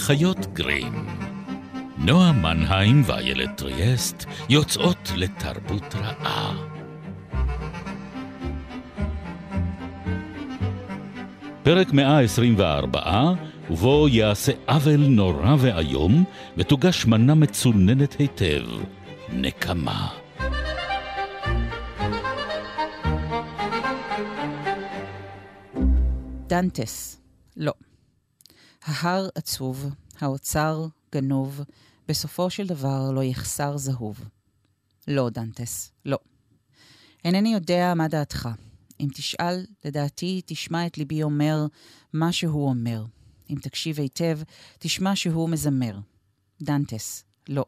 האחיות גרים. נועה מנהיים ואיילת טריאסט יוצאות לתרבות רעה. פרק 124, ובו יעשה עוול נורא ואיום, ותוגש מנה מצוננת היטב, נקמה. דנטס, לא. ההר עצוב, האוצר גנוב, בסופו של דבר לא יחסר זהוב. לא, דנטס, לא. אינני יודע מה דעתך. אם תשאל, לדעתי תשמע את ליבי אומר מה שהוא אומר. אם תקשיב היטב, תשמע שהוא מזמר. דנטס, לא.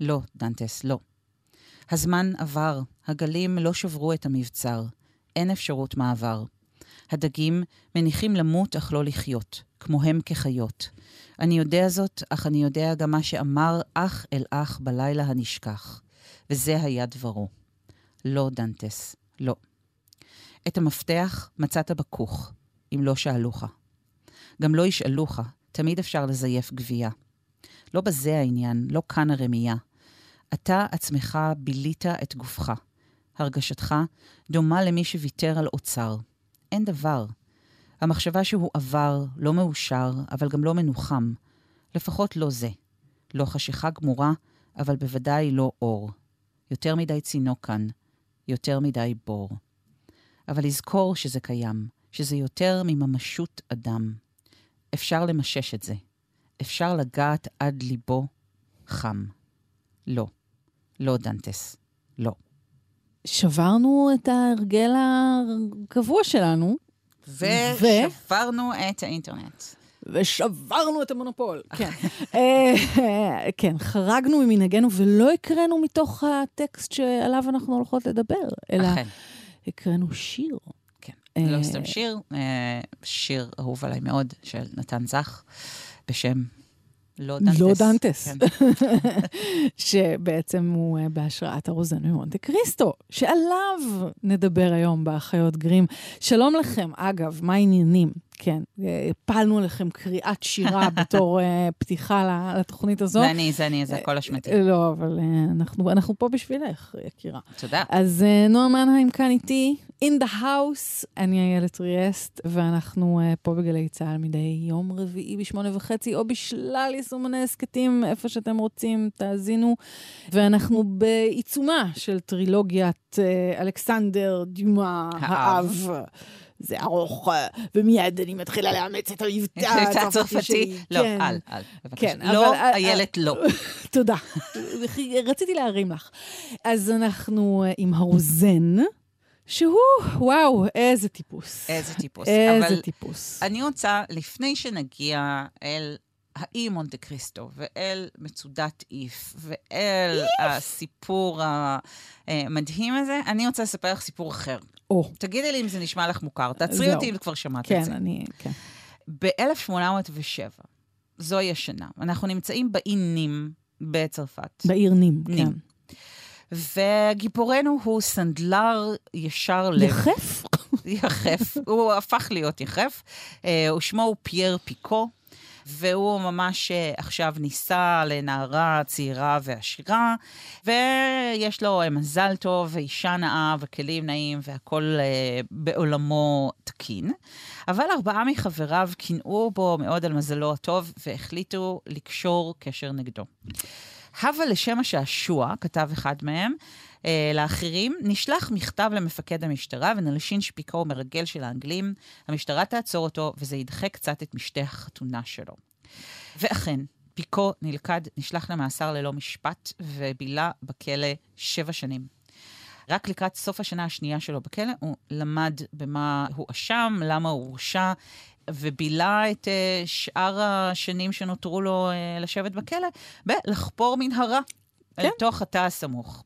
לא, דנטס, לא. הזמן עבר, הגלים לא שברו את המבצר. אין אפשרות מעבר. הדגים מניחים למות אך לא לחיות, כמוהם כחיות. אני יודע זאת, אך אני יודע גם מה שאמר אח אל אח בלילה הנשכח. וזה היה דברו. לא, דנטס, לא. את המפתח מצאת בכוך, אם לא שאלוך. גם לא ישאלוך, תמיד אפשר לזייף גבייה. לא בזה העניין, לא כאן הרמייה. אתה עצמך בילית את גופך. הרגשתך דומה למי שוויתר על אוצר. אין דבר. המחשבה שהוא עבר, לא מאושר, אבל גם לא מנוחם. לפחות לא זה. לא חשיכה גמורה, אבל בוודאי לא אור. יותר מדי צינוק כאן, יותר מדי בור. אבל לזכור שזה קיים, שזה יותר מממשות אדם. אפשר למשש את זה. אפשר לגעת עד ליבו חם. לא. לא, דנטס. לא. שברנו את ההרגל הקבוע שלנו. ושברנו ו... את האינטרנט. ושברנו את המונופול, כן. אה, כן, חרגנו ממנהגנו ולא הקראנו מתוך הטקסט שעליו אנחנו הולכות לדבר, אלא הקראנו שיר. כן, לא סתם שיר, אה, שיר אהוב עליי מאוד של נתן זך, בשם לא דנטס. לא דנטס. כן. שבעצם הוא אה, בהשראת הרוזן ממונטה קריסטו, שעליו נדבר היום באחיות גרים. שלום לכם. אגב, מה העניינים? כן, הפלנו עליכם קריאת שירה בתור אה, פתיחה לתוכנית הזו. זה אני, זה אני, זה הכל אשמתי. לא, אבל אנחנו, אנחנו פה בשבילך, יקירה. תודה. אז נועה מנהיים כאן איתי, in the house, אני איילת טריאסט, ואנחנו פה בגלי צה"ל מדי יום רביעי בשמונה וחצי, או בשלל יישומני הסכתים, איפה שאתם רוצים, תאזינו. ואנחנו בעיצומה של טרילוגיית אלכסנדר דיומה האב. זה ארוך, ומיד אני מתחילה לאמץ את המבטא הצרפתי שלי. לא, כן. אל, אל, בבקשה. כן, לא, אבל, איילת, לא. תודה. רציתי להרים לך. אז אנחנו עם הרוזן. שהוא, וואו, איזה טיפוס. איזה טיפוס. איזה אבל טיפוס. אני רוצה, לפני שנגיע אל האי מונטה קריסטו, ואל מצודת איף, ואל איף. הסיפור המדהים הזה, אני רוצה לספר לך סיפור אחר. או. תגידי לי אם זה נשמע לך מוכר. תעצרי אותי אם כבר שמעת כן, את זה. כן, אני, כן. ב-1807, זוהי השנה, אנחנו נמצאים באי נים בצרפת. בעיר נים, נים. כן. וגיבורנו הוא סנדלר ישר לב. יחף? יחף. הוא הפך להיות יחף. אה, ושמו הוא פייר פיקו. והוא ממש אה, עכשיו נישא לנערה צעירה ועשירה, ויש לו אה, מזל טוב ואישה נאה וכלים נאים והכול אה, בעולמו תקין. אבל ארבעה מחבריו קינאו בו מאוד על מזלו הטוב והחליטו לקשור קשר נגדו. הווה לשם השעשוע, כתב אחד מהם, לאחרים, נשלח מכתב למפקד המשטרה ונלשין שפיקו מרגל של האנגלים. המשטרה תעצור אותו, וזה ידחה קצת את משתה החתונה שלו. ואכן, פיקו נלכד, נשלח למאסר ללא משפט, ובילה בכלא שבע שנים. רק לקראת סוף השנה השנייה שלו בכלא, הוא למד במה הוא אשם, למה הוא הורשע, ובילה את uh, שאר השנים שנותרו לו uh, לשבת בכלא בלחפור מנהרה כן. אל תוך התא הסמוך.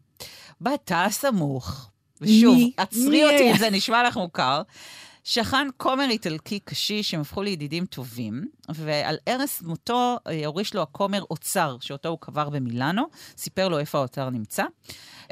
בתא הסמוך, ושוב, מי? עצרי מי? אותי אם זה נשמע לך מוכר, שכן כומר איטלקי קשיש, הם הפכו לידידים טובים, ועל ערש מותו אה, הוריש לו הכומר אוצר, שאותו הוא קבר במילאנו, סיפר לו איפה האוצר נמצא.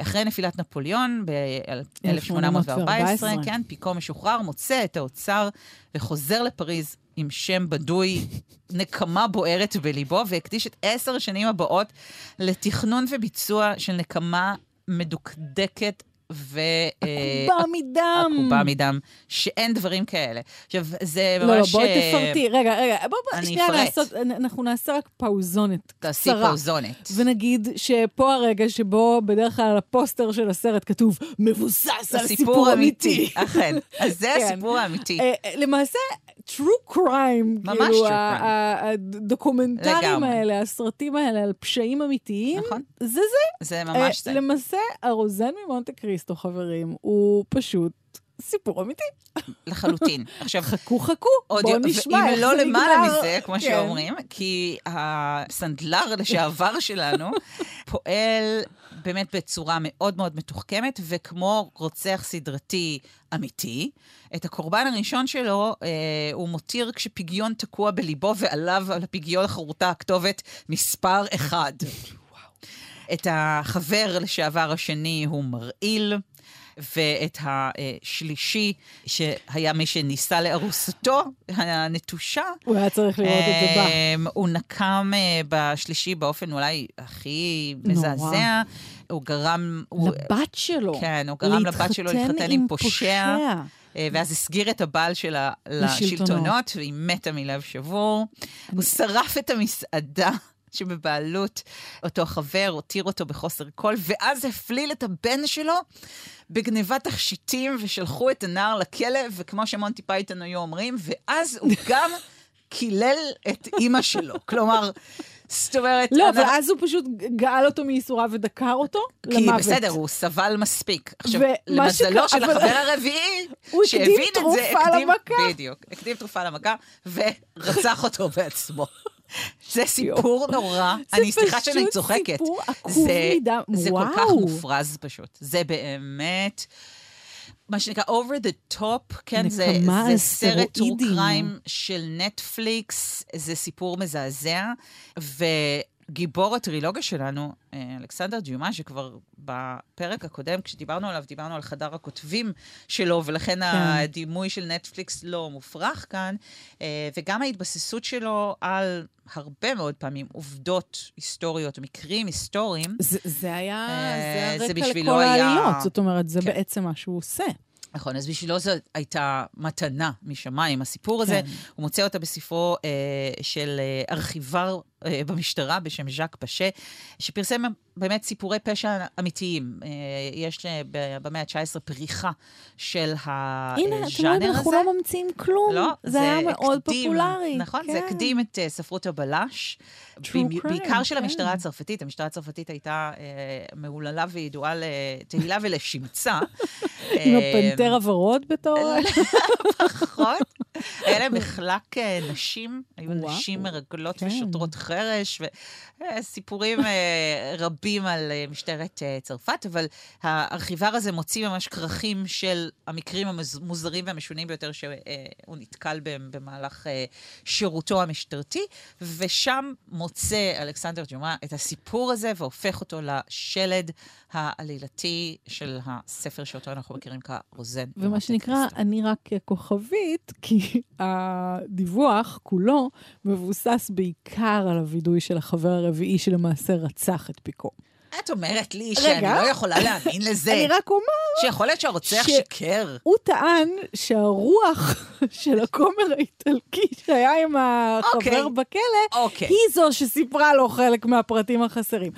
אחרי נפילת נפוליאון ב-1814, כן, פיקו משוחרר, מוצא את האוצר וחוזר לפריז עם שם בדוי, נקמה בוערת בליבו, והקדיש את עשר השנים הבאות לתכנון וביצוע של נקמה מדוקדקת ו... עקובה מדם. עקובה מדם, שאין דברים כאלה. עכשיו, זה ממש... לא, לא, בואי אה, תפרטי. רגע, רגע, בוא, בוא, אני שנייה אפרט. לעשות, אנחנו נעשה רק פאוזונת תעשי קצרה. פאוזונת. ונגיד שפה הרגע שבו בדרך כלל על הפוסטר של הסרט כתוב, מבוסס על סיפור אמיתי. אכן. אז זה כן. הסיפור האמיתי. אה, אה, למעשה, true crime, ממש כאילו, הדוקומנטרים. האלה, הסרטים האלה על פשעים אמיתיים, נכון. זה זה. זה אה, ממש זה. למעשה, הרוזן ממונטה קריסטו, חברים, הוא פשוט סיפור אמיתי. לחלוטין. עכשיו, חכו חכו, בואו נשמע ואם איך לא זה למעלה נגמר. מזה, כמו כן. שאומרים, כי הסנדלר לשעבר שלנו פועל באמת בצורה מאוד מאוד מתוחכמת, וכמו רוצח סדרתי אמיתי, את הקורבן הראשון שלו אה, הוא מותיר כשפיגיון תקוע בליבו, ועליו על הפיגיון חרוטה הכתובת מספר אחד. את החבר לשעבר השני הוא מרעיל, ואת השלישי, שהיה מי שניסה לארוסתו, הנטושה, הוא היה צריך לראות את זה בה. אמ, הוא נקם אה, בשלישי באופן אולי הכי. מזעזע. הוא גרם... לבת שלו. כן, הוא גרם לבת שלו להתחתן עם פושע. אה, ואז הסגיר את הבעל שלה. לשלטונות, והיא מתה מלב שבור. הוא שרף את המסעדה. שבבעלות אותו חבר, הותיר אותו בחוסר כל, ואז הפליל את הבן שלו בגנבת תכשיטים, ושלחו את הנער לכלא, וכמו שמונטי פייתון היו אומרים, ואז הוא גם קילל את אימא שלו. כלומר, זאת אומרת... לא, אבל אז הוא פשוט גאל אותו מייסוריו ודקר אותו כי למוות. בסדר, הוא סבל מספיק. עכשיו, למזלו שקרה- של אבל- החבר הרביעי, שהבין את זה, הקדים- למכה. בדיוק, הקדים תרופה למכה, ורצח אותו בעצמו. זה סיפור נורא, אני סליחה שאני פשוט צוחקת. סיפור עקוב זה- מדם. זה כל כך. מופרז פשוט. זה באמת... מה שנקרא over the top, כן, זה, זה סרט טור של נטפליקס, זה סיפור מזעזע, וגיבור הטרילוגיה שלנו, אה, אלכסנדר דיומה, שכבר בפרק הקודם, כשדיברנו עליו, דיברנו על חדר הכותבים שלו, ולכן כן. הדימוי של נטפליקס לא מופרך כאן, אה, וגם ההתבססות שלו על הרבה מאוד פעמים עובדות היסטוריות, מקרים היסטוריים. זה, זה היה, אה, זה הרקע לכל היה- העליות. זאת אומרת, זה כן. בעצם מה שהוא עושה. נכון, אז בשבילו זו הייתה מתנה משמיים, הסיפור הזה. כן. הוא מוצא אותה בספרו אה, של אה, ארכיבר אה, במשטרה בשם ז'אק פשה, שפרסם באמת סיפורי פשע אמיתיים. אה, יש אה, ב- במאה ה-19 פריחה של הז'אנר הנה, הזה. אתם רואים, אנחנו לא ממציאים כלום. לא, זה היה מאוד הקדים, פופולרי. נכון, כן. זה הקדים את uh, ספרות הבלש. במ- בעיקר של כן. המשטרה הצרפתית. המשטרה הצרפתית הייתה uh, מהוללה וידועה לתהילה ולשמצה. עם אה, הפנתר הוורוד בתור... פחות. היה להם מחלק אה, נשים, היו נשים מרגלות כן. ושוטרות חרש, וסיפורים רבים על אה, משטרת אה, צרפת, אבל הארכיבר הזה מוציא ממש כרכים של המקרים המוזרים והמשונים ביותר שהוא נתקל בהם במהלך אה, שירותו המשטרתי, ושם מוצא אלכסנדר ג'ומה את הסיפור הזה והופך אותו לשלד העלילתי של הספר שאותו אנחנו מכירים כרוזן. ומה שנקרא, אני רק כוכבית, כי הדיווח כולו מבוסס בעיקר על הווידוי של החבר הרביעי שלמעשה רצח את פיקו. את אומרת לי רגע. שאני לא יכולה להאמין לזה. אני רק אומר, שיכול להיות שהרוצח ש- שיקר. הוא טען שהרוח של הכומר האיטלקי שהיה עם החבר אוקיי. בכלא, אוקיי, היא זו שסיפרה לו חלק מהפרטים החסרים.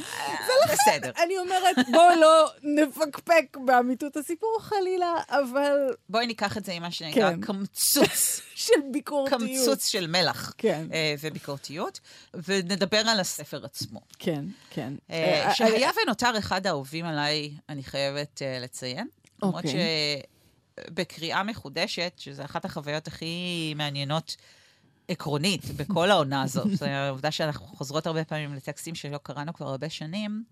בסדר. אני אומרת, בואו לא נפקפק באמיתות הסיפור חלילה, אבל בואי ניקח את זה עם מה שנקרא כן. קמצוץ, של ביקורתיות. קמצוץ של מלח כן, אה, וביקורתיות, ונדבר על הספר עצמו. כן, כן. אה, שהיה ונותר אחד האהובים עליי, אני חייבת אה, לציין. למרות אוקיי. שבקריאה מחודשת, שזו אחת החוויות הכי מעניינות עקרונית בכל העונה הזאת, זו העובדה שאנחנו חוזרות הרבה פעמים לטקסטים שלא קראנו כבר הרבה שנים,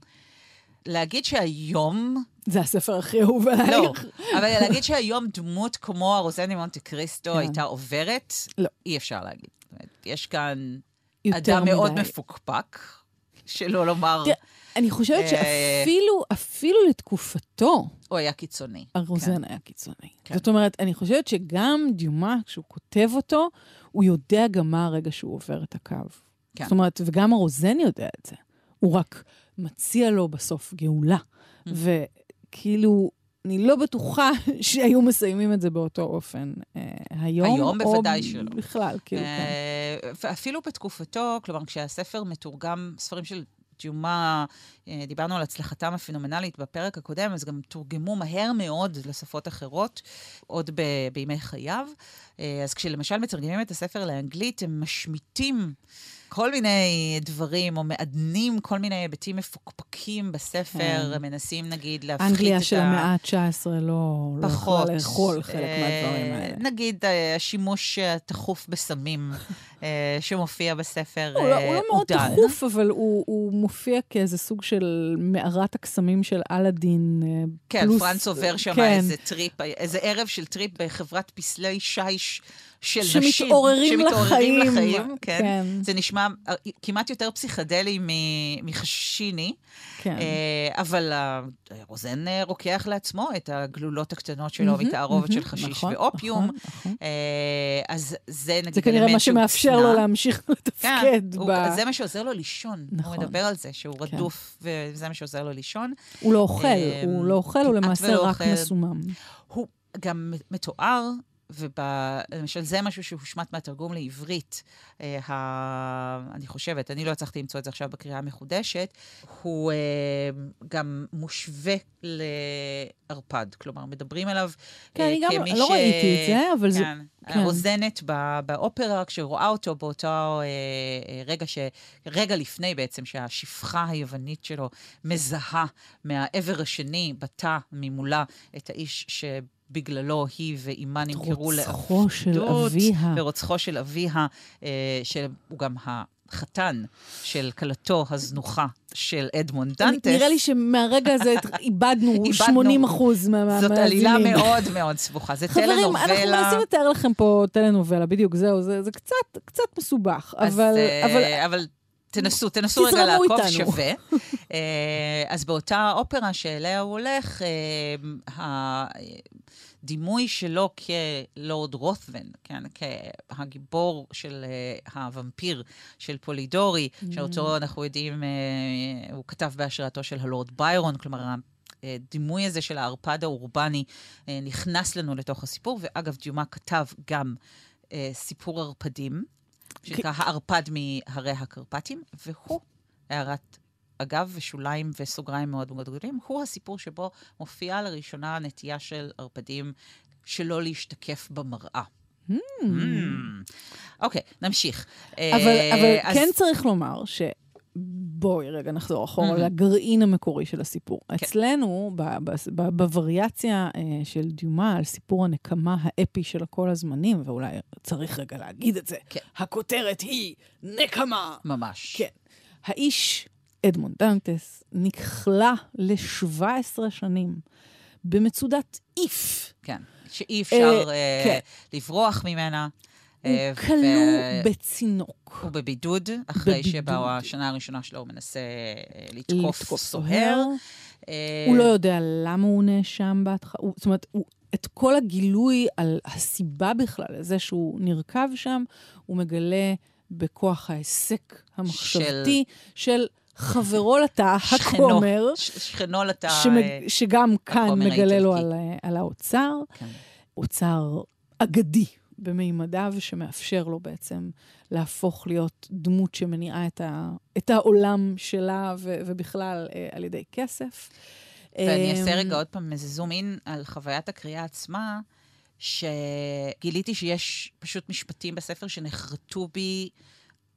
להגיד שהיום, זה הספר הכי אהוב עלייך. לא, אבל להגיד שהיום דמות כמו הרוזני מונטה קריסטו כן. הייתה עוברת, לא. אי אפשר להגיד. יש כאן אדם מאוד. מפוקפק, שלא לומר, אני חושבת אה, שאפילו, אפילו לתקופתו, הוא היה קיצוני. הרוזן היה קיצוני. כן. זאת אומרת, אני חושבת שגם דיומה, כשהוא כותב אותו, הוא יודע גם מה הרגע שהוא עובר את הקו. כן. זאת אומרת, וגם הרוזן יודע את זה. הוא רק מציע לו בסוף גאולה. Mm. וכאילו, אני לא בטוחה שהיו מסיימים את זה באותו אופן אה, היום. היום או בוודאי שלא. בכלל, כאילו, כן. אה, ואפילו בתקופתו, כלומר, כשהספר מתורגם, ספרים של דיומה, אה, דיברנו על הצלחתם הפנומנלית בפרק הקודם, אז גם תורגמו מהר מאוד לשפות אחרות, עוד ב- בימי חייו. אה, אז כשלמשל מתרגמים את הספר לאנגלית, הם משמיטים כל מיני דברים, או מעדנים כל מיני היבטים מפוקפקים בספר, כן. מנסים נגיד להפחית את ה... אנגליה של המאה ה-19 לא, לא פחות. יכולה לאכול חלק אה, מהדברים האלה. נגיד אה, השימוש התכוף בסמים אה, שמופיע בספר הוא לא, הוא לא מאוד. תכוף, אבל הוא, הוא מופיע כאיזה סוג של מערת הקסמים של אלאדין. אה, כן, פלוס, פרנץ עובר שם כן. איזה טריפ, איזה ערב של טריפ בחברת פסלי שיש של נשים. שמתעוררים שמתעוררים לחיים. לחיים. כן. כן. זה נשמע אה, כמעט יותר פסיכדלי מחשיש, כן. אה, אבל רוזן אה, רוקח לעצמו את הגלולות הקטנות שלו מהמם, מתערובת של מהמם, חשיש נכון, ואופיום. נכון, נכון. אז זה נגיד זה כנראה מה שמאפשר. לו להמשיך כן, לתפקד. הוא, ב... זה מה שעוזר לו לישון. נכון. הוא מדבר על זה, שהוא כן. רדוף, וזה מה שעוזר לו לישון. הוא לא אוכל, הוא לא אוכל, הוא למעשה רק. מסומם. הוא גם מתואר, ולמשל זה משהו שהושמט מהתרגום לעברית, אה, ה... אני חושבת, אני לא הצלחתי למצוא את זה עכשיו בקריאה המחודשת, הוא אה, גם מושווה לערפד. כלומר, מדברים עליו כן, אה, אני גם כמי לא ש... ראיתי את זה, אבל זה... כן, כן. הרוזנת ב- באופרה, כשרואה אותו באותו אה, אה, רגע, ש... רגע לפני בעצם, שהשפחה היוונית שלו מזהה מהעבר השני, בתא ממולה, את האיש שבגללו היא ואימה נמכרו רוצחו של לעבדות, אביה. ורוצחו של אביה, אה, שהוא גם החתן של כלתו הזנוחה של אדמונד דנטס. נראה לי שמהרגע הזה איבדנו איבדנו. 80 אחוז מהמאזינים. זאת עלילה מאוד מאוד סבוכה. זה חברים, טלנובלה. אנחנו מנסים לתאר לכם פה טלנובלה, בדיוק, זהו, זה, זה קצת, קצת מסובך, אבל, אה, אבל אבל תנסו, תנסו רגע לעקוב איתנו. שווה. אה, אז באותה אופרה שאליה הוא הולך, אה, הדימוי שלו כלורד רות'וון, כן, כהגיבור של אה, הוומפיר של פולידורי, Mm. שאותו אנחנו יודעים, הוא כתב בהשראתו של הלורד ביירון, כלומר, הדימוי הזה של הערפד האורבני נכנס לנו לתוך הסיפור, ואגב, דיומה כתב גם סיפור ערפדים, שנקרא הערפד מהרי הקרפטים, והוא, הערת אגב ושוליים וסוגריים מאוד מאוד גדולים, הוא הסיפור שבו מופיעה לראשונה הנטייה של ערפדים שלא להשתקף במראה. Hmm. Mm. אוקיי, נמשיך. אבל, אה, אבל אז- כן צריך לומר ש... בואי רגע נחזור אחורה Mhm. לגרעין המקורי של הסיפור. כן. אצלנו, ב- ב- ב- בווריאציה אה, של דיומה על סיפור הנקמה האפי של כל הזמנים, ואולי צריך רגע להגיד את זה, כן. הכותרת היא נקמה. ממש. כן. האיש, אדמונד דנטס, נכלא ל-17 שנים במצודת איף. כן. שאי אפשר אה, כן. לברוח ממנה. הוא אה, כלוא ו- בצינוק. הוא בבידוד, אחרי בבידוד. שבאו השנה הראשונה שלו הוא מנסה אה, לתקוף לתקוף סוהר. אה, הוא לא יודע למה הוא נאשם בהתחלה, זאת אומרת, הוא, את כל הגילוי על הסיבה בכלל לזה שהוא נרקב שם, הוא מגלה בכוח ההיסק המחשבתי של, של חברו לתא, הכומר, שכנו לתא... שמג, שגם כאן מגלה לו. על, על האוצר, כן. אוצר אגדי במימדיו, שמאפשר לו בעצם להפוך להיות דמות שמניעה את, ה, את העולם שלה ו, ובכלל אה, על ידי כסף. ואני אעשה אמ, רגע עוד פעם איזה zoom in על חוויית הקריאה עצמה, שגיליתי שיש פשוט משפטים בספר שנחרטו בי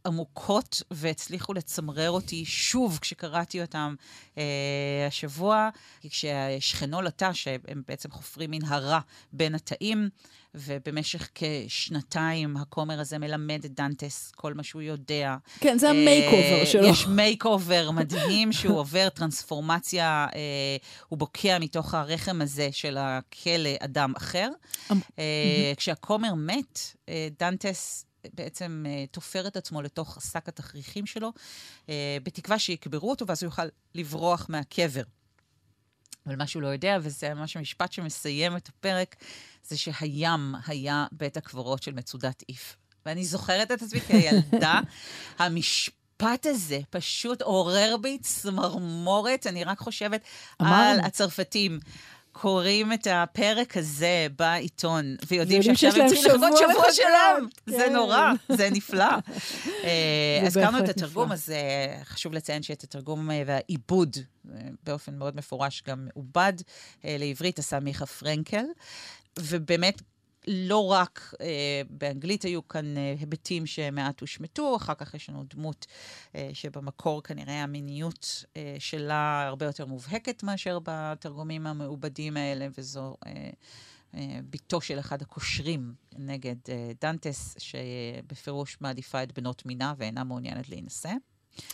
עמוקות והצליחו לצמרר אותי שוב כשקראתי אותם אה, השבוע, כי כששכנו לתא, שהם בעצם חופרים מנהרה בין התאים, ובמשך כשנתיים הכומר הזה מלמד את דנטס כל מה שהוא יודע. כן, זה ה makeover אה, שלו. יש makeover מדהים שהוא עובר טרנספורמציה, אה, הוא בוקע מתוך הרחם הזה של הכלא אדם אחר. אמ, אה, כשהכומר מת, דנטס בעצם תופר את עצמו לתוך שק התכריכים שלו, בתקווה שיקברו אותו, ואז הוא יוכל לברוח מהקבר. אבל מה שהוא לא יודע, וזה ממש המשפט שמסיים את הפרק, זה שהים היה בית הקברות של מצודת איף. ואני זוכרת את עצמי כילדה, המשפט הזה פשוט עורר בי צמרמורת, אני רק חושבת. על הצרפתים. קוראים את הפרק הזה בעיתון, ויודעים שעכשיו הם צריכים לחכות שבוע שלם. זה כן. נורא, זה נפלא. אה, זה הזכרנו את התרגום. אז חשוב לציין שאת התרגום אה, והעיבוד, אה, באופן מאוד מפורש, גם עובד לעברית, עשה מיכה פרנקל. ובאמת, לא רק אה, באנגלית היו כאן אה, היבטים שמעט הושמטו, אחר כך יש לנו דמות אה, שבמקור כנראה המיניות אה, שלה הרבה יותר מובהקת מאשר בתרגומים המעובדים האלה, וזו אה, אה, בתו של אחד הקושרים נגד אה, דנטס, שבפירוש מעדיפה את בנות מינה ואינה מעוניינת להינשא.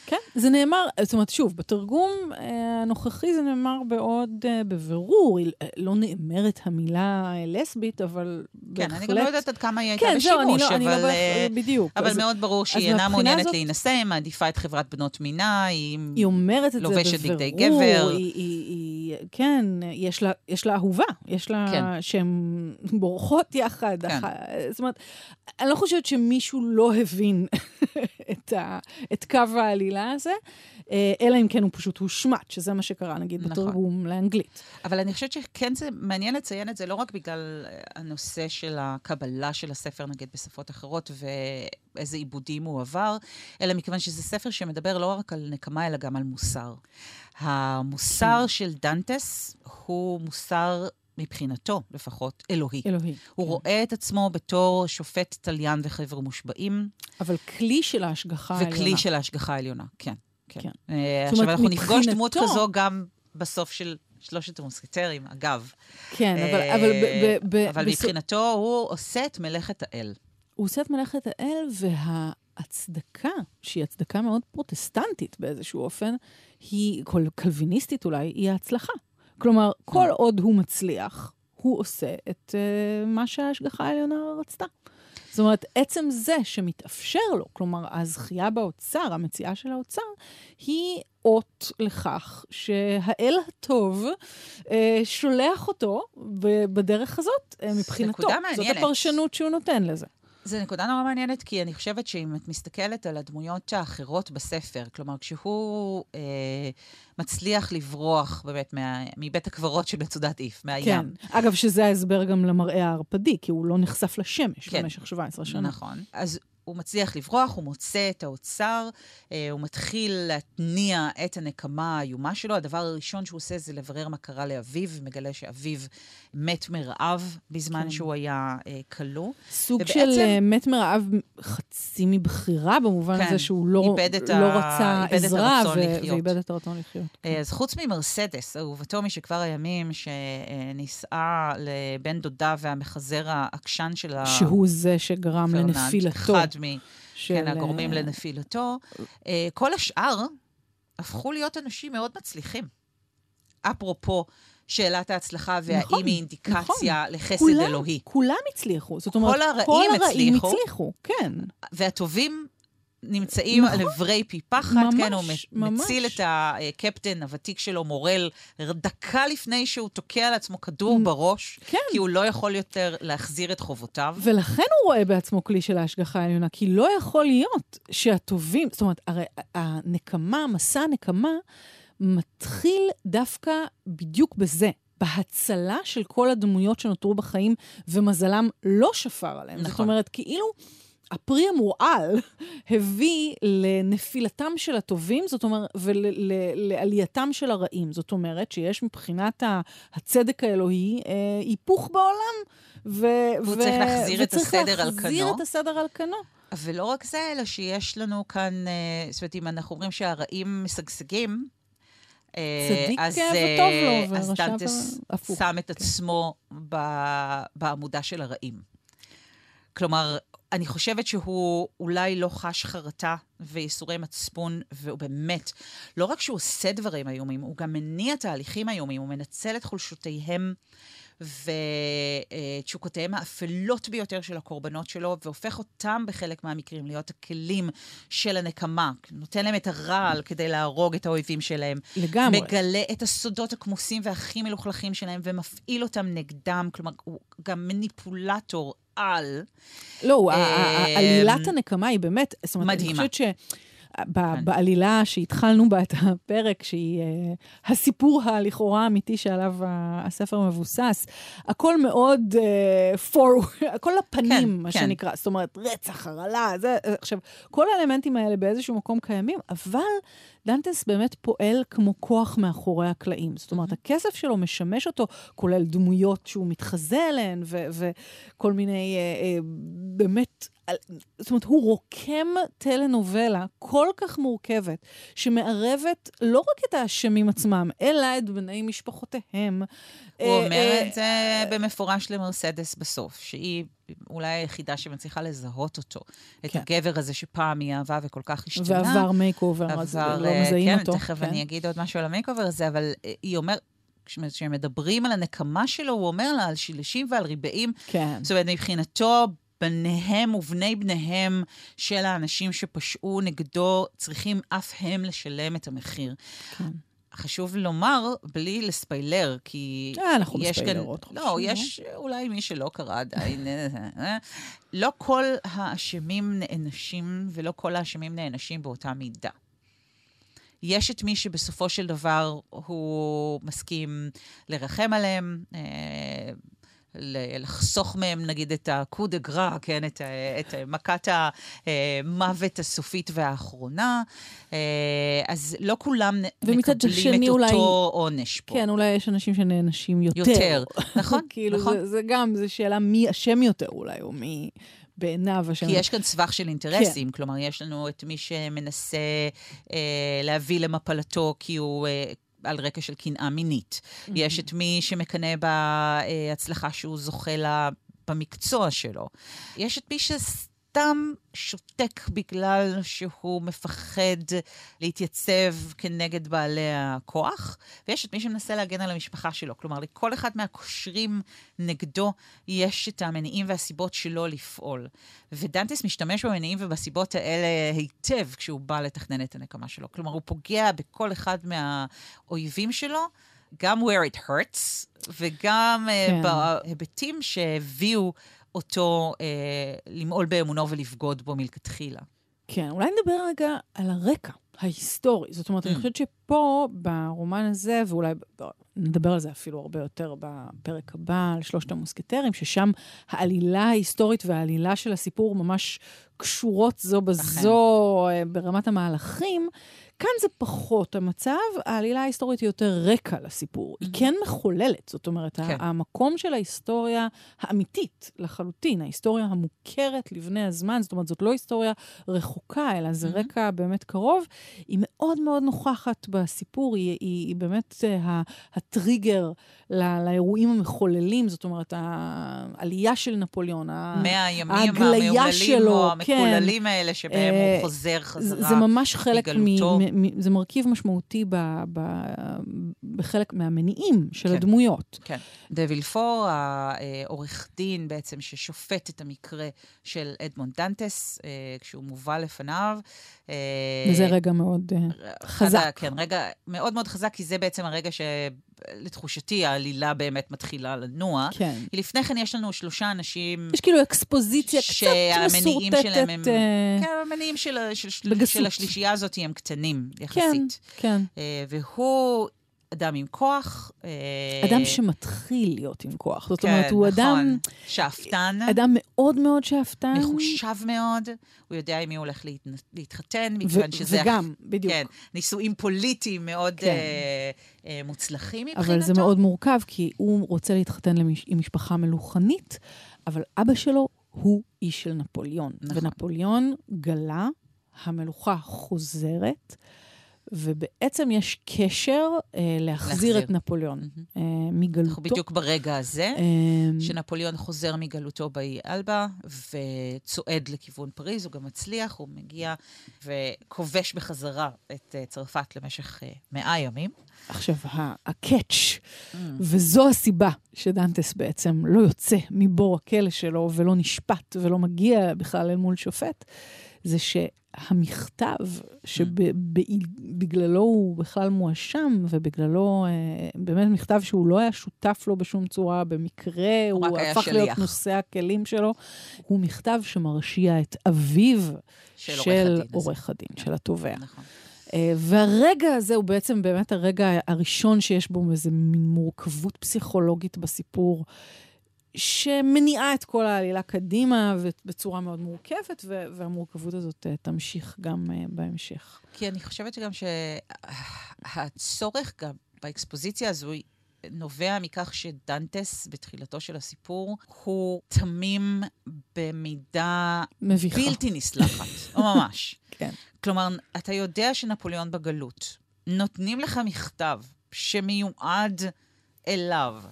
כן, זה נאמר, זאת אומרת, שוב, בתרגום אה, הנוכחי זה נאמר בעוד אה, בבירור, אה, לא נאמרת המילה לסבית, אבל כן, בהחלט... אני גם לא יודעת עד כמה היא הייתה כן, זהו, אני בשימוש, לא, אני לא אבל... בהכ- אה, בדיוק. אבל אז מאוד ברור שהיא אינה מעוניינת הזאת- להינשא, היא מעדיפה את חברת בנות מינה, היא... היא אומרת את זה בבירור. גבר. היא, היא, היא, כן, יש לה, יש לה אהובה, יש לה, כן. שהן בורחות יחד. כן. אח... זאת אומרת, אני לא חושבת שמישהו לא הבין את, ה, את קו העלילה הזה, אה, אלא אם כן הוא פשוט הושמט, שזה מה שקרה, נגיד, נכון. בתרגום לאנגלית. אבל אני חושבת שכן זה מעניין לציין את זה, לא רק בגלל הנושא של הקבלה של הספר, נגיד, בשפות אחרות, ואיזה עיבודים הוא עבר, אלא מכיוון שזה ספר שמדבר לא רק על נקמה, אלא גם על מוסר. המוסר של דנטס הוא מוסר, מבחינתו לפחות, אלוהי. אלוהי. הוא כן. רואה את עצמו בתור שופט תליין וחבר מושבעים, אבל כלי של ההשגחה העליונה. וכלי של ההשגחה העליונה, כן. כן. כן. זאת עכשיו, אנחנו נפגוש דמות מבחינתו- כזו גם בסוף של שלושת המוסקטרים, אגב. כן, אבל, אה, אבל, ב, ב, ב, אבל מבחינתו הוא עושה את מלאכת האל. הוא עושה את מלאכת האל, וההצדקה, שהיא הצדקה מאוד פרוטסטנטית באיזשהו אופן, היא, כל קלוויניסטית אולי, היא ההצלחה. כלומר, כל עוד הוא מצליח, הוא עושה את uh, מה שההשגחה העליונה רצתה. זאת אומרת, עצם זה שמתאפשר לו, כלומר, הזכייה באוצר, המציאה של האוצר, היא אות לכך שהאל הטוב אה, שולח אותו בדרך הזאת, אה, מבחינתו. נקודה זאת מעניינת. הפרשנות שהוא נותן לזה. זו נקודה נורא מעניינת, כי אני חושבת שאם את מסתכלת על הדמויות האחרות בספר, כלומר, כשהוא אה, מצליח לברוח באמת מה, מבית הקברות של מצודת איף, מהים. כן. אגב, שזה ההסבר גם למראה הערפדי, כי הוא לא נחשף לשמש כן. במשך 17 שנה. נכון. אז הוא מצליח לברוח, הוא מוצא את האוצר, אה, הוא מתחיל להתניע את הנקמה האיומה שלו. הדבר הראשון שהוא עושה זה לברר מה קרה לאביו, ומגלה שאביו מת מרעב בזמן כן. שהוא היה אה, כלוא. סוג ובעצם- של אה, מת מרעב חצי מבחירה, במובן כן, הזה שהוא לא, לא ה- רצה איבד עזרה, ו-. ואיבד את הרצון לחיות. אה, אז חוץ ממרסדס, אהובתו משכבר הימים, שנישאה לבן דודה והמחזר העקשן של ה... שהוא זה שגרם לנפילתו. אחד מ... של, כן, אה, לנפילתו. אה, כל השאר הפכו להיות אנשים מאוד מצליחים. אפרופו שאלת ההצלחה, והאם נכון, היא אינדיקציה לחסד כולם, אלוהי. כולם הצליחו. זאת אומרת, כל הרעים כל הרעים הצליחו. הצליחו, כן. והטובים נמצאים נכון. על עברי פי פחת, ממש, כן, הוא ממש. מציל את הקפטן הוותיק שלו, מורל, דקה לפני שהוא תוקע לעצמו כדור בראש, כן. כי הוא לא יכול יותר להחזיר את חובותיו. ולכן הוא רואה בעצמו כלי של ההשגחה העליונה, כי לא יכול להיות שהטובים, זאת אומרת, הרי הנקמה, מסע הנקמה, מתחיל דווקא בדיוק בזה. בהצלה של כל הדמויות שנותרו בחיים, ומזלם לא שפר עליהם. זאת נכון. אומרת, כאילו, הפרי המורעל הביא לנפילתם של הטובים, זאת אומרת, ולעלייתם של הרעים. זאת אומרת שיש מבחינת הצדק האלוהי אה, היפוך בעולם. ו- והוא צריך להחזיר את הסדר על להחזיר כנו. את הסדר על כנו. ולא רק זה, אלא שיש לנו כאן, אה, זאת אומרת, אם אנחנו אומרים שהרעים משגשגים, אה, צדיק אז, אה, אה, וטוב לו, אז דנטס. שם את כן. עצמו ב- בעמודה של הרעים. כלומר, אני חושבת שהוא אולי לא חש חרטה וייסורי מצפון, והוא באמת, לא רק שהוא עושה דברים איומים, הוא גם מניע תהליכים איומים, הוא מנצל את חולשותיהם ותשוקותיהם האפלות ביותר של הקורבנות שלו, והופך אותם בחלק מהמקרים להיות הכלים של הנקמה. נותן להם את הרעל כדי להרוג את האויבים שלהם. לגמרי. מגלה את הסודות הכמוסים והכי מלוכלכים שלהם ומפעיל אותם נגדם. כלומר, הוא גם מניפולטור על. לא, אה, עלילת הנקמה היא באמת, זאת אומרת, אני. חושבת ש... ב- בעלילה שהתחלנו בה את הפרק, שהיא uh, הסיפור הלכאורה האמיתי שעליו הספר מבוסס, הכל מאוד uh, forward, הכל לפנים, כן, מה כן. שנקרא. זאת אומרת, רצח, הרעלה, זה... עכשיו, כל האלמנטים האלה באיזשהו מקום קיימים, אבל דנטס באמת פועל כמו כוח מאחורי הקלעים. זאת אומרת, הכסף שלו משמש אותו, כולל דמויות שהוא מתחזה אליהן, וכל מיני, אה, אה, באמת, על- זאת אומרת, הוא רוקם טלנובלה כל כך מורכבת, שמערבת לא רק את האשמים עצמם, אלא את בני משפחותיהם. הוא אה, אומר אה, את זה במפורש למרסדס בסוף, שהיא אולי היחידה שמצליחה לזהות אותו. את כן. הגבר הזה שפעם היא אהבה וכל כך השתנה. ועבר makeover, אז לא מזהים כן, אותו. תכף אני אגיד עוד משהו על ה makeover הזה, אבל אה, היא אומרת, כשהם מדברים על הנקמה שלו, הוא אומר לה על שילשים ועל ריבעים. כן. זאת אומרת, מבחינתו, בניהם ובני בניהם של האנשים שפשעו נגדו, צריכים אף הם לשלם את המחיר. כן. חשוב לומר, בלי לספיילר, כי אה, אנחנו יש כאן... לא, יש אולי מי שלא קרא עדיין. אה, אה, לא כל האשמים נענשים, ולא כל האשמים נענשים באותה מידה. יש את מי שבסופו של דבר הוא מסכים לרחם עליהם, אה, לחסוך מהם, נגיד, את הקו דה גרה, כן, את, את מכת המוות הסופית והאחרונה. אה, אז לא כולם מקבלים את אולי- אותו עונש פה. כן, אולי יש אנשים שנענשים יותר. יותר, נכון, כאילו, נכון. זה, זה גם, זו שאלה מי אשם יותר אולי, או מי בעיניו אשם. כי יש כאן סבך של אינטרסים, כן. כלומר, יש לנו את מי שמנסה אה, להביא למפלתו כי הוא... אה, על רקע של קנאה מינית. Mm-hmm. יש את מי שמקנא בהצלחה שהוא זוכה לה במקצוע שלו. יש את מי שסתם שותק בגלל שהוא מפחד להתייצב כנגד בעלי הכוח, ויש את מי שמנסה להגן על המשפחה שלו. כלומר, לכל אחד מהקושרים נגדו יש את המניעים והסיבות שלו לפעול. ודנטס משתמש במניעים ובסיבות האלה היטב כשהוא בא לתכנן את הנקמה שלו. כלומר, הוא פוגע בכל אחד מהאויבים שלו, גם where it hurts, וגם כן. כן. בהיבטים שהביאו אותו אה, למעול באמונו ולבגוד בו מלכתחילה. כן, אולי נדבר רגע על הרקע ההיסטורי. זאת אומרת, אני Mm. חושבת שפה, ברומן הזה, ואולי נדבר על זה אפילו הרבה יותר בפרק הבא, על שלושת המוסקטרים, ששם העלילה ההיסטורית והעלילה של הסיפור ממש קשורות זו בזו אה, ברמת המהלכים. כאן זה פחות המצב, העלילה ההיסטורית היא יותר רקע לסיפור. היא כן מחוללת, זאת אומרת, כן. המקום של ההיסטוריה האמיתית לחלוטין, ההיסטוריה המוכרת לבני הזמן, זאת אומרת, זאת לא היסטוריה רחוקה, אלא זה רקע באמת קרוב, היא מאוד מאוד נוכחת בסיפור, היא, היא, היא באמת uh, ה- הטריגר לא, לאירועים המחוללים, זאת אומרת, העלייה של נפוליאון, מאה הימים ההגליה המהוללים, שלו, או המקוללים האלה, שבהם אה, הוא חוזר זה, חזרה. זה ממש חלק מ, זה מרכיב משמעותי ב, ב, בחלק מהמניעים של כן. הדמויות. כן. דה וילפור, העורך דין בעצם ששופט את המקרה של אדמונד דנטס, אה, כשהוא מובא לפניו. אה, וזה רגע מאוד אה, חזק. כן, רגע מאוד מאוד חזק, כי זה בעצם הרגע שלתחושתי העלילה באמת מתחילה לנוע. כן. כי לפני כן יש לנו שלושה אנשים... יש כאילו אקספוזיציה קצת שהמניעים שלהם הם... מסורטטת. אה, כן, המניעים של, של, של, בגסות. של השלישייה הזאת הם קטנים כן, יחסית. כן. אה, והוא אדם עם כוח. אה, אדם שמתחיל להיות עם כוח. זאת כן, אומרת, הוא נכון. אדם, שאפתן, אדם מאוד מאוד שאפתן. מחושב מאוד, הוא יודע עם מי הוא הולך להת... להתחתן, מכיוון ו- שזה... וגם, בדיוק. כן, נישואים פוליטיים מאוד כן. אה, מוצלחים מבחינתו. אבל זה מאוד מורכב, כי הוא רוצה להתחתן למש... עם משפחה מלוכנית, אבל אבא שלו הוא איש של נפוליאון. נכון. ונפוליאון גלה, המלוכה חוזרת, ובעצם יש קשר אה, להחזיר, להחזיר. את נפוליון מהמם. אה, מגלותו. אנחנו בדיוק ברגע הזה, אה, שנפוליאון חוזר מגלותו באי אלבה וצועד לכיוון פריז, הוא גם מצליח, הוא מגיע וכובש בחזרה את אה, צרפת למשך אה, מאה ימים. עכשיו, הקאץ', וזו הסיבה שדנטס בעצם לא יוצא מבור הכלא שלו ולא נשפט ולא מגיע בכלל אל מול שופט, זה שהמכתב שבגללו הוא בכלל מואשם, ובגללו, אה, באמת מכתב שהוא לא היה שותף לו בשום צורה, במקרה הוא הוא הפך להיות שליח. נושא הכלים שלו, הוא מכתב שמרשיע את אביו של עורך של הדין הדין, של התובע. נכון. אה, והרגע הזה הוא בעצם באמת הרגע הראשון שיש בו איזו מין מורכבות פסיכולוגית בסיפור, שמניעה את כל העלילה קדימה בצורה מאוד מורכבת, והמורכבות הזאת אה, תמשיך גם אה, בהמשך. כי אני חושבת שגם שהצורך גם באקספוזיציה הזו נובע מכך שדנטס, בתחילתו של הסיפור, הוא תמים במידה מביכה. בלתי נסלחת, ממש. כן. כלומר, אתה יודע שנפוליאון בגלות. נותנים לך מכתב שמיועד אליו.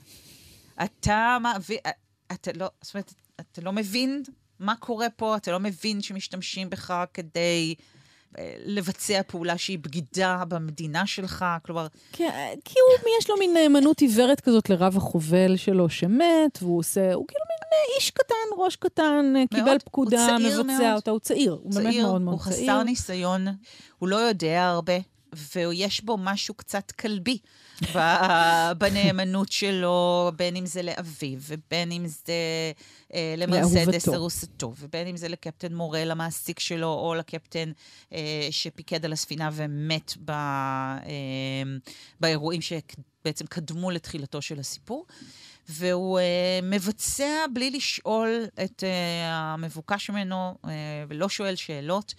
אתה מעביר... אתה לא... זאת אומרת, אתה לא מבין מה קורה פה, אתה לא מבין שמשתמשים בך כדי אה, לבצע פעולה שהיא בגידה במדינה שלך. כלומר, כן, כי הוא, יש לו מין נאמנות עיוורת כזאת לרב החובל שלו שמת, והוא עושה, הוא כאילו מין אה, איש קטן, ראש קטן, אה, קיבל מאוד. פקודה, הוא מבצע מאוד. אותה, הוא צעיר, הוא באמת צעיר, מאוד מאוד הוא צעיר. חסר ניסיון, הוא לא יודע הרבה, ויש בו משהו קצת כלבי בנאמנות שלו, בין אם זה לאביו, ובין אם זה אה, למרסדס. ארוסתו, ובין אם זה לקפטן מורל, המעסיק שלו, או לקפטן אה, שפיקד על הספינה ומת ב, אה, באירועים שבעצם קדמו לתחילתו של הסיפור. והוא אה, מבצע בלי לשאול את אה, המבוקש ממנו, אה, ולא שואל שאלות.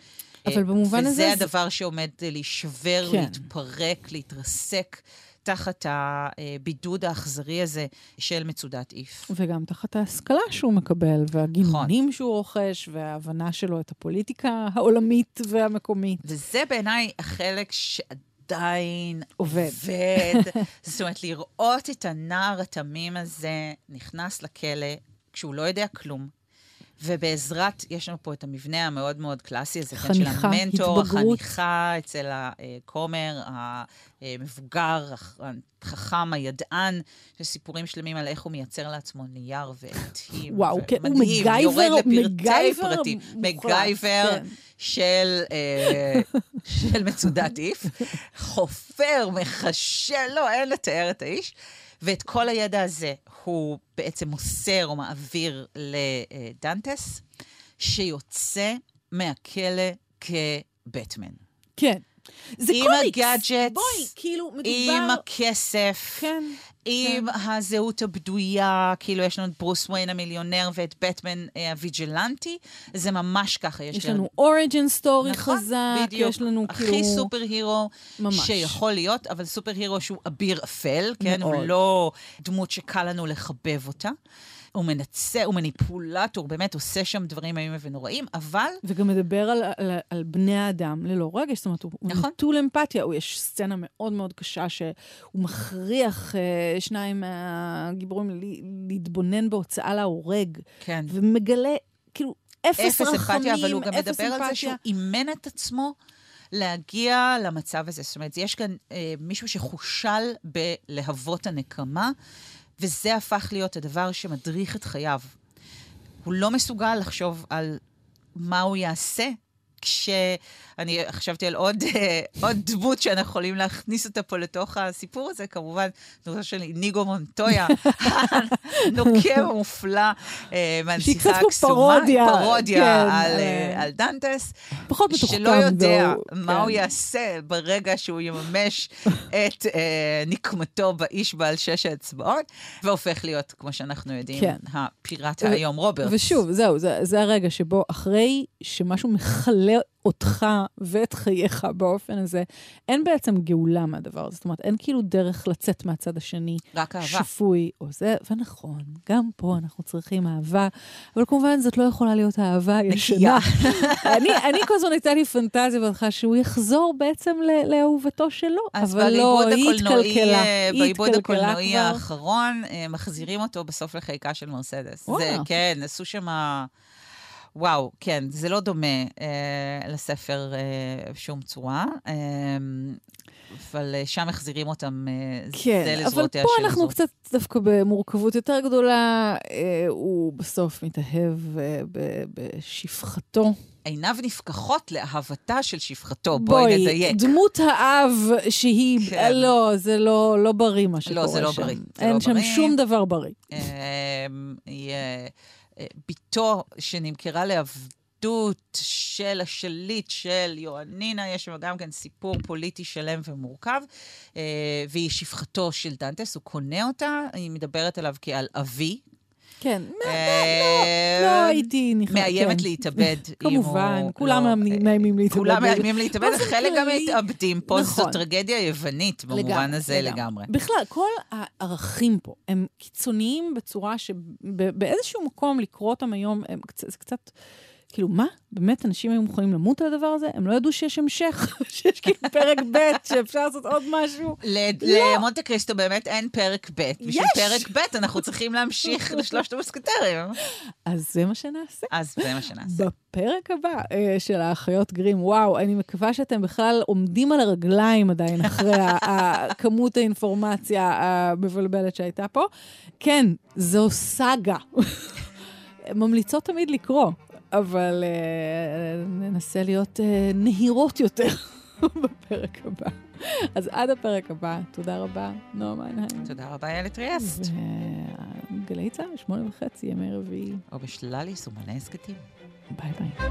אבל אה, במובן הזה וזה זה- הדבר שעומד להישבר, כן. להתפרק, להתרסק תחת הבידוד האכזרי הזה של מצודת איף. וגם תחת ההשכלה שהוא מקבל, והגינונים נכון. שהוא רוכש, וההבנה שלו את הפוליטיקה העולמית והמקומית. וזה בעיניי החלק שעדיין עובד. עובד. זאת אומרת, לראות את הנער התמים הזה נכנס לכלא כשהוא לא יודע כלום. ובעזרת, יש לנו פה את המבנה המאוד מאוד קלאסי הזה, כן, של המנטור, התבגרות. החניכה אצל הכומר, המבוגר, החכם, הידען, יש סיפורים שלמים על איך הוא מייצר לעצמו נייר ועטים. וואו, כן, הוא מגייבר- יורד לפרטי פרטים. מגייבר כן. של, אה, של מצודת איף, חופר, מחשל, לא, אין לתאר את האיש. ואת כל הידע הזה הוא בעצם מוסר או מעביר לדנטס, שיוצא מהכלא כבטמן. כן. זה עם קומיקס. ה gadgets, בואי, כאילו, מדובר... עם הכסף, כן. עם הזהות הבדויה, כאילו יש לנו את ברוס וויין המיליונר ואת בטמן אה, ה vigilante, זה ממש ככה. יש לנו origin story חזק, בדיוק. יש לנו הכי כאילו... סופר הירו ממש. שיכול להיות, אבל סופר הירו שהוא אביר אפל, כן? מאוד. הוא לא דמות שקל לנו לחבב אותה. הוא מנצח, הוא מניפולטור, באמת עושה שם דברים איומים ונוראים, אבל וגם מדבר על, על, על בני האדם ללא רגש, זאת אומרת, הוא נכון. נטול אמפתיה. הוא, יש סצנה מאוד מאוד קשה שהוא מכריח אה, שניים מהגיבורים ל- להתבונן בהוצאה להורג, כן. ומגלה, כאילו, אפס, אפס רחמים, אמפתיה, אבל הוא גם אפס מדבר על זה אמפתיה. שהוא אימן את עצמו להגיע למצב הזה. זאת אומרת, יש כאן אה, מישהו שחושל בלהבות הנקמה, וזה הפך להיות הדבר שמדריך את חייו. הוא לא מסוגל לחשוב על מה הוא יעשה. כשאני חשבתי על עוד, אה, עוד דמות שאנחנו יכולים להכניס אותה פה לתוך הסיפור הזה, כמובן, דמותו של ניגו מונטויה, הנוקם המופלא אה, מהנסיכה כמו הקסומה. פרודיה, פרודיה כן, על, אה, אה, על דנטס, פחות מתוחכם. שלא יודע והוא- מה כן. הוא יעשה ברגע שהוא יממש את אה, נקמתו באיש בעל שש האצבעות, והופך להיות, כמו שאנחנו יודעים, כן. הפיראט האיום רוברט. ושוב, זהו, זה, זה הרגע שבו אחרי שמשהו מחלק ימלא אותך ואת חייך באופן הזה, אין בעצם גאולה מהדבר הזה. זאת אומרת, אין כאילו דרך לצאת מהצד השני. רק אהבה. שפוי או זה, ונכון, גם פה אנחנו צריכים אהבה, אבל כמובן זאת לא יכולה להיות האהבה הישנה. אני, אני כל הזמן הייתה לי פנטזיה בהתחלה שהוא יחזור בעצם לאהובתו שלו, אז אבל לא, היא התקלקלה. היא בעיבוד הקולנועי. האחרון, אה, מחזירים אותו בסוף לחיקה של מרסדס. זה. כן, עשו שם... וואו, כן, זה לא דומה אה, לספר אה, בשום צורה, אה, אבל אה, שם מחזירים אותם אה, כן, זה אבל לזרועותיה פה של אנחנו זו. קצת דווקא במורכבות יותר גדולה. אה, הוא בסוף מתאהב אה, ב- בשפחתו. עיניו נפקחות לאהבתה של שפחתו, בואי נדייק. דמות האב שהיא, כן. לא, זה לא, לא בריא מה שקורה לא, זה לא שם. בריא, אין לא שם בריא. שום דבר בריא. אה, היא אה, אה, בתו שנמכרה לעבדות של השליט של יואנינה, יש שם גם כן סיפור פוליטי שלם ומורכב, אה, והיא שפחתו של דנטס, הוא קונה אותה, היא מדברת עליו כעל אבי. כן, אה, לא הייתי נכנסת. מאיימת כן. להתאבד. כמובן, כולם לא- מאיימים- מאיימים להתאבד. כולם מאיימים להתאבד, חלק גם מתאבדים פה, זו נכון. טרגדיה יוונית במובן הזה לגמרי. בכלל, כל הערכים פה הם קיצוניים בצורה שבאיזשהו מקום לקרוא אותם היום, זה קצת, כאילו, מה? באמת אנשים היו מוכנים למות על הדבר הזה? הם לא ידעו שיש המשך, שיש כאילו פרק ב', שאפשר לעשות עוד משהו. לא. למונטה קריסטו באמת אין פרק ב'. בשביל יש. פרק ב' אנחנו צריכים להמשיך לשלושת המוסקטרים. אז זה מה שנעשה. אז זה מה שנעשה. בפרק הבא אה, של האחיות גרים, וואו, אני מקווה שאתם בכלל עומדים על הרגליים עדיין אחרי כמות האינפורמציה המבלבלת שהייתה פה. כן, זו סאגה. ממליצות תמיד לקרוא, אבל אה, ננסה להיות אה, נהירות יותר בפרק הבא. אז עד הפרק הבא, תודה רבה, נועה מנהיים. תודה רבה, איילת טריאסט. וגלי צה"ל, שמונה וחצי, ימי רביעי. או בשלל יישומני הסכתים. ביי ביי.